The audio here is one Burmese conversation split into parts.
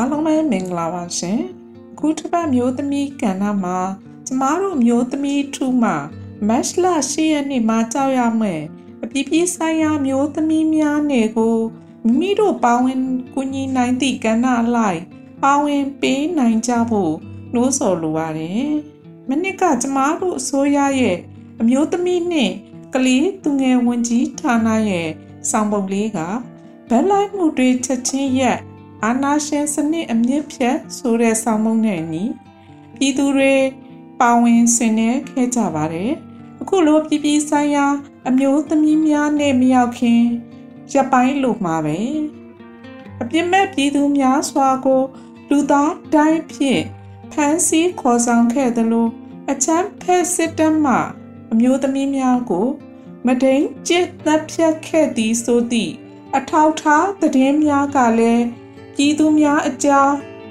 အားလုံးပဲမင်္ဂလာပါရှင်ခုတစ်ပတ်မျိုးသမီးကဏ္ဍမှာကျမတို့မျိုးသမီးထူးမှာမတ်လ10ရက်နေ့မှာကြောက်ရမယ်အပြည့်ပြည့်ဆိုင်ရာမျိုးသမီးများနေကိုမိမိတို့ပါဝင်ကူညီနိုင်သည့်ကဏ္ဍအလိုက်ပါဝင်ပေးနိုင်ကြဖို့နှိုးဆော်လိုပါတယ်မနစ်ကကျမတို့အစိုးရရဲ့အမျိုးသမီးနှင့်ကလေးသူငယ်ဝန်ကြီးဌာနရဲ့ဆောင်ပုံလေးကဘက်လိုက်မှုတွေချက်ချင်းရက် အာနာရှင်စနစ်အမြင့်ဖြတ်ဆိုတဲ့ဆောင်မုံနဲ့ညီပြည်သူတွေပါဝင်ဆင်နွှဲခဲ့ကြပါတယ်အခုလိုပြည်ပြည်ဆိုင်ရာအမျိုးသမီးများနဲ့မရောက်ခင်ရပိုင်းလို့မှာပဲအပြစ်မဲ့ပြည်သူများစွာကို လူသားတိုင်းဖြင့်ဖမ်းဆီးခေါ်ဆောင်ခဲ့သလိုအချမ်းဖက်စစ်တပ်မှအမျိုးသမီးများကို မဒိန်ကျစ်သက်ဖြတ်ခဲ့သည်ဆိုသည့်အထောက်ထားသတင်းများကလည်း ပြည်သူများအကြား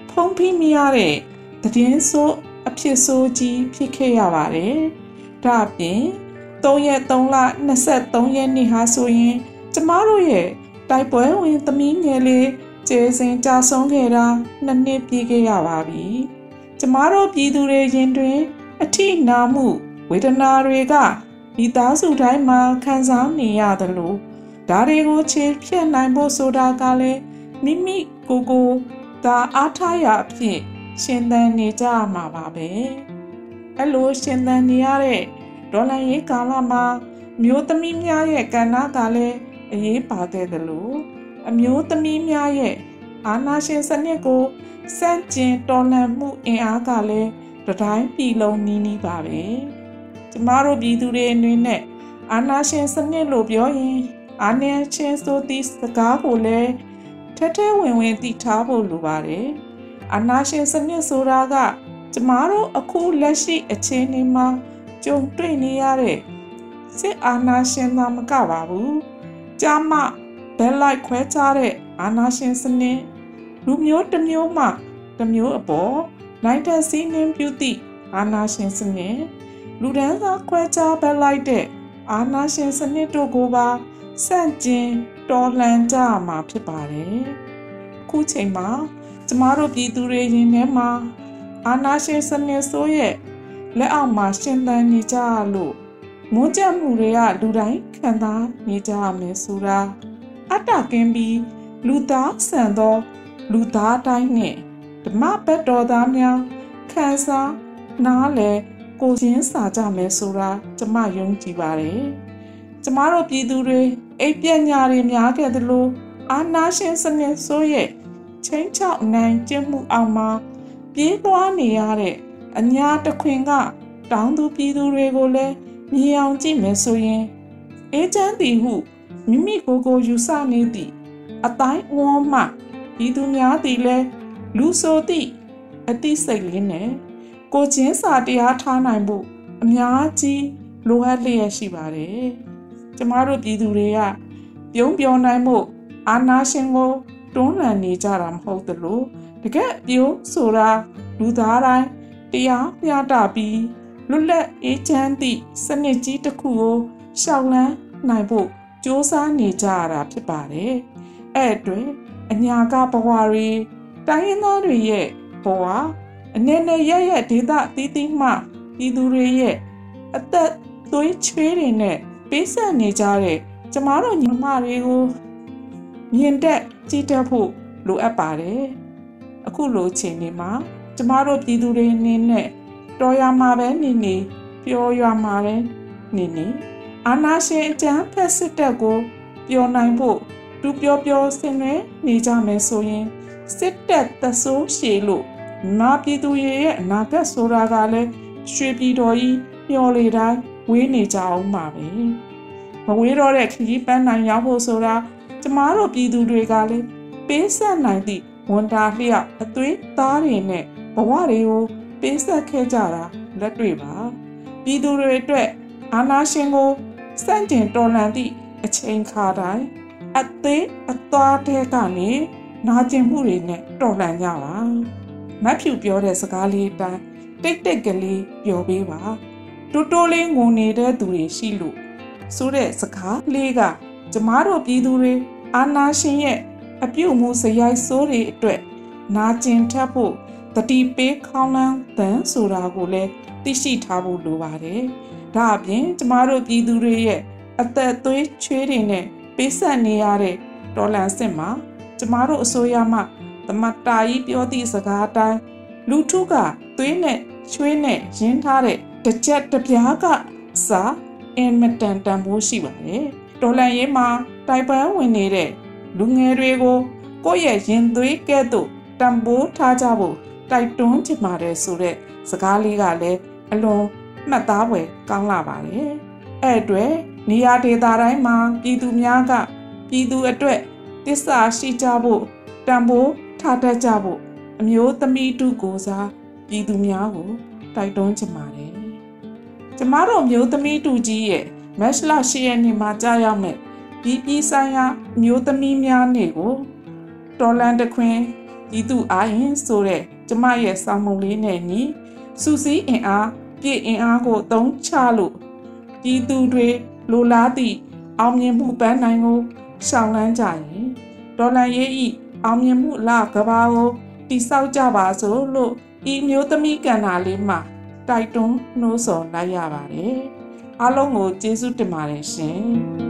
ဖုံးဖိမရတဲ့သတင်းဆိုးအဖြစ်ဆိုးကြီးဖြစ်ခဲ့ရပါတယ်။ဒါအပြင်3ရက်3လ23ရက်နေ့ဟာဆိုရင် ကျမတို့ရဲ့တိုက်ပွဲဝင်သမီးငယ်လေးကျေစင်ကြာဆုံးခဲ့တာနှစ်နှစ်ပြည့်ခဲ့ရပါပြီ။ကျမတို့ပြည်သူတွေရင်တွင် အထိနာမှုဝေဒနာတွေကမိသားစုတိုင်းမှာခံစားနေရသလိုဒါတွေကိုခြေဖြတ်နိုင်ဖို့ဆိုတာကလည်းမိမိ ကိုကိုသာအားထားရအဖြစ်ရှင်သန်နေကြရမှာပါပဲအဲ့လိုရှင်သန်နေရတဲ့ဒေါ်လာရေးကာလမှာမျိုးသမီးများရဲ့ကဏ္ဍကလည်းအရေးပါခဲ့တယ်လို့အမျိုးသမီးများရဲ့အာနာရှင်စနစ်ကိုစန့်ကျင်တော်လှန်မှုအင်အားကလည်းတတိုင်းပြည်လုံးနီးနီးပါပဲကျမတို့ပြည်သူတွေအနေနဲ့အာနာရှင်စနစ်လို့ပြောရင်အာဏာရှင်ဆိုသည့်စကားကိုလည်း ထက်ထဲဝင်ဝင်သိထားဖို့လိုပါတယ်။အာနာရှင်စနစ်ဆိုတာကကျမတို့အခုလက်ရှိအခြေအနေမှာကြုံတွေ့နေရတဲ့စစ်အာဏာရှင်သာမကပါဘူး။ကြာမဘက်လိုက်ခွဲခြားတဲ့အာဏာရှင်စနစ်လူမျိုးတစ်မျိုးမှတစ်မျိုးအပေါ်နိုင်တဲ့စီးနှင်းပြုသည့်အာဏာရှင်စနစ်လူဒန်းစားခွဲခြားဘက်လိုက်တဲ့အာဏာရှင်စနစ်တို့ကိုပါဆန့်ကျင် တော်လှန်ကြရမှာဖြစ်ပါတယ်။ခုချိန်မှာကျမတို့ပြည်သူတွေရင်ထဲမှာအာနာရှင်စနစ်ဆိုးရဲ့လက်အောက်မှာရှင်သန်နေကြလို့မွန်းကြမှုတွေကလူတိုင်းခံစားနေကြရမယ်ဆိုတာအတ္တကင်းပြီးလူသားဆန်သော လူသားတိုင်းနဲ့ဓမ္မဘတ်တော်သားများခံစားနားလေကိုချင်းစာကြမယ်ဆိုတာကျမယုံကြည်ပါတယ်။ကျမတို့ပြည်သူတွေ အိပ်ပညာတွေများခဲ့သလိုအာနာရှင်စနစ်ဆိုးရဲ့ချင်းချောက်နိုင်ကျင့်မှုအောင်မှာပြေးသွားနေရတဲ့အညာတခွင်က တောင်းသူပြည်သူတွေကိုလည်းမြင်အောင်ကြည့်မယ်ဆိုရင်အေးချမ်းသည်ဟုမိမိကိုယ်ကိုယူဆနေသည့်အတိုင်းဝန်းမှပြည်သူများသည်လည်းလူဆိုသည့်အသိစိတ်လေးနဲ့ကိုချင်းစာတရားထားနိုင်ဖို့အများကြီးလိုအပ်လျက်ရှိပါတယ်။ ကျမတို့ပြည်သူတွေကပြုံးပြောနိုင်မှုအာနာရှင်ကိုတွန်းလှန်နေကြတာမဟုတ်သလိုတကယ်ပြုံးဆိုတာလူသားတိုင်းတရားမျှတပြီးလွတ်လပ်အေးချမ်းသည့်စနစ်ကြီးတစ်ခုကိုရှောင်လန်းနိုင်ဖို့စ조사နေကြရတာဖြစ်ပါတယ်။အဲ့အတွက်အညာကဘဝတွေတိုင်းရင်းသားတွေရဲ့ဘဝအနေနဲ့ရရဒေသအသီးသီးမှပြည်သူတွေရဲ့အသက်သွေးချွေးတွေနဲ့ ပေးဆက်နေကြတဲ့ကျမတို့ညီမတွေကိုမြင်တက်ကြည့်တတ်ဖို့လိုအပ်ပါတယ်အခုလိုအချိန်ဒီမှာကျမတို့ပြည်သူတွေအနေနဲ့တော်ရမှာပဲနေနေပျော်ရွာမှာပဲနေနေအာနာရှင်အကျန်းဖက်စစ်တပ်ကိုပျော်နိုင်ဖို့သူပျော်ပျော်ဆင်နွှဲနေကြမယ်ဆိုရင်စစ်တပ်သဆိုးရှည်လို့မာပြည်သူရဲ့အနာဂတ်ဆိုတာကလည်းရွှေပြည်တော်ကြီးမျော်လေတိုင်း ဝေးနေကြအောင်ပါပဲမဝေးတော့တဲ့ခကြီးပန်းနိုင်ရောက်ဖို့ဆိုတာကျမတို့ပြည်သူတွေကလည်းပေးဆက်နိုင်သည့်ဝန်တာလျက်အသွေးသားတွေနဲ့ဘဝတွေကိုပေးဆက်ခဲ့ကြတာလက်တွေ့ပါပြည်သူတွေအတွက်အာနာရှင်ကိုစန့်ကျင်တော်လှန်သည့်အချိန်ခါတိုင်းအသေးအသွားတဲ့ကနေနာကျင်မှုတွေနဲ့တော်လှန်ကြပါမတ်ဖြူပြောတဲ့စကားလေးတိုင်းတိတ်တိတ်ကလေးပြောပေးပါ တိုးတိုးလေးငုံနေတဲ့သူတွေရှိလို့ဆိုတဲ့စကားလေးကကျမတို့ပြည်သူတွေအာနာရှင်ရဲ့အပြုတ်မှုစရိုက်ဆိုးတွေအတွက်နာကျင်ထပ်ဖို့တတိပေးခေါင်းလန်းတန်ဆိုတာကိုလည်းသိရှိထားဖို့လိုပါတယ်။ဒါအပြင်ကျမတို့ပြည်သူတွေရဲ့အသက်သွေးချွေးတွေနဲ့ပေးဆက်နေရတဲ့ဒေါ်လန်စစ်မှာကျမတို့အစိုးရမှသမတ္တာကြီးပြောသည့်စကားအတိုင်းလူထုကသွေးနဲ့ချွေးနဲ့ရင်းထားတဲ့ တစ်ချက်တစ်ပြားကစာအင်မတန်တန်ဖိုးရှိပါတယ်။ဒေါ်လန်ရေးမှာတိုင်ပန်ဝင်နေတဲ့လူငယ်တွေကိုကိုယ့်ရဲ့ရင်သွေးကဲ့သို့တန်ဖိုးထားကြဖို့တိုက်တွန်းချင်ပါတယ်ဆိုတဲ့စကားလေးကလည်းအလွန်မှတ်သားဖွယ်ကောင်းလာပါတယ်။အဲ့အတွက်နေရာဒေသတိုင်းမှာပြည်သူများကပြည်သူအတွက်တစ္ဆာရှိကြဖို့တန်ဖိုးထားတတ်ကြဖို့အမျိုးသမီးတုကိုစားပြည်သူများကိုတိုက်တွန်းချင်ပါတယ်။ ကျမတို့မျိုးသမီးတူကြီးရဲ့မက်လ10ရက်နေ့မှာကြာရောက်မဲ့ပြည်ပြည်ဆိုင်ရာမျိုးသမီးများနေ့ကိုတော်လန်တခွင်ပြည်သူအားရင်ဆိုတဲ့ကျမရဲ့စောင်းမုံလေးနဲ့ညီစူစီးအင်အားပြည့်အင်အားကိုသုံးချလို့ပြည်သူတွေလိုလားသည့်အောင်မြင်မှုပန်းနိုင်ကိုရှောင်လန်းကြရင်ဒေါ်လန်ရေးဤအောင်မြင်မှုလကဘာကိုတိဆောက်ကြပါစို့လို့ဤမျိုးသမီးကန္နာလေးမှာ တိုက်တွန်းနှိုးဆော်လိုက်ရပါတယ်အားလုံးကိုကျေးဇူးတင်ပါတယ်ရှင်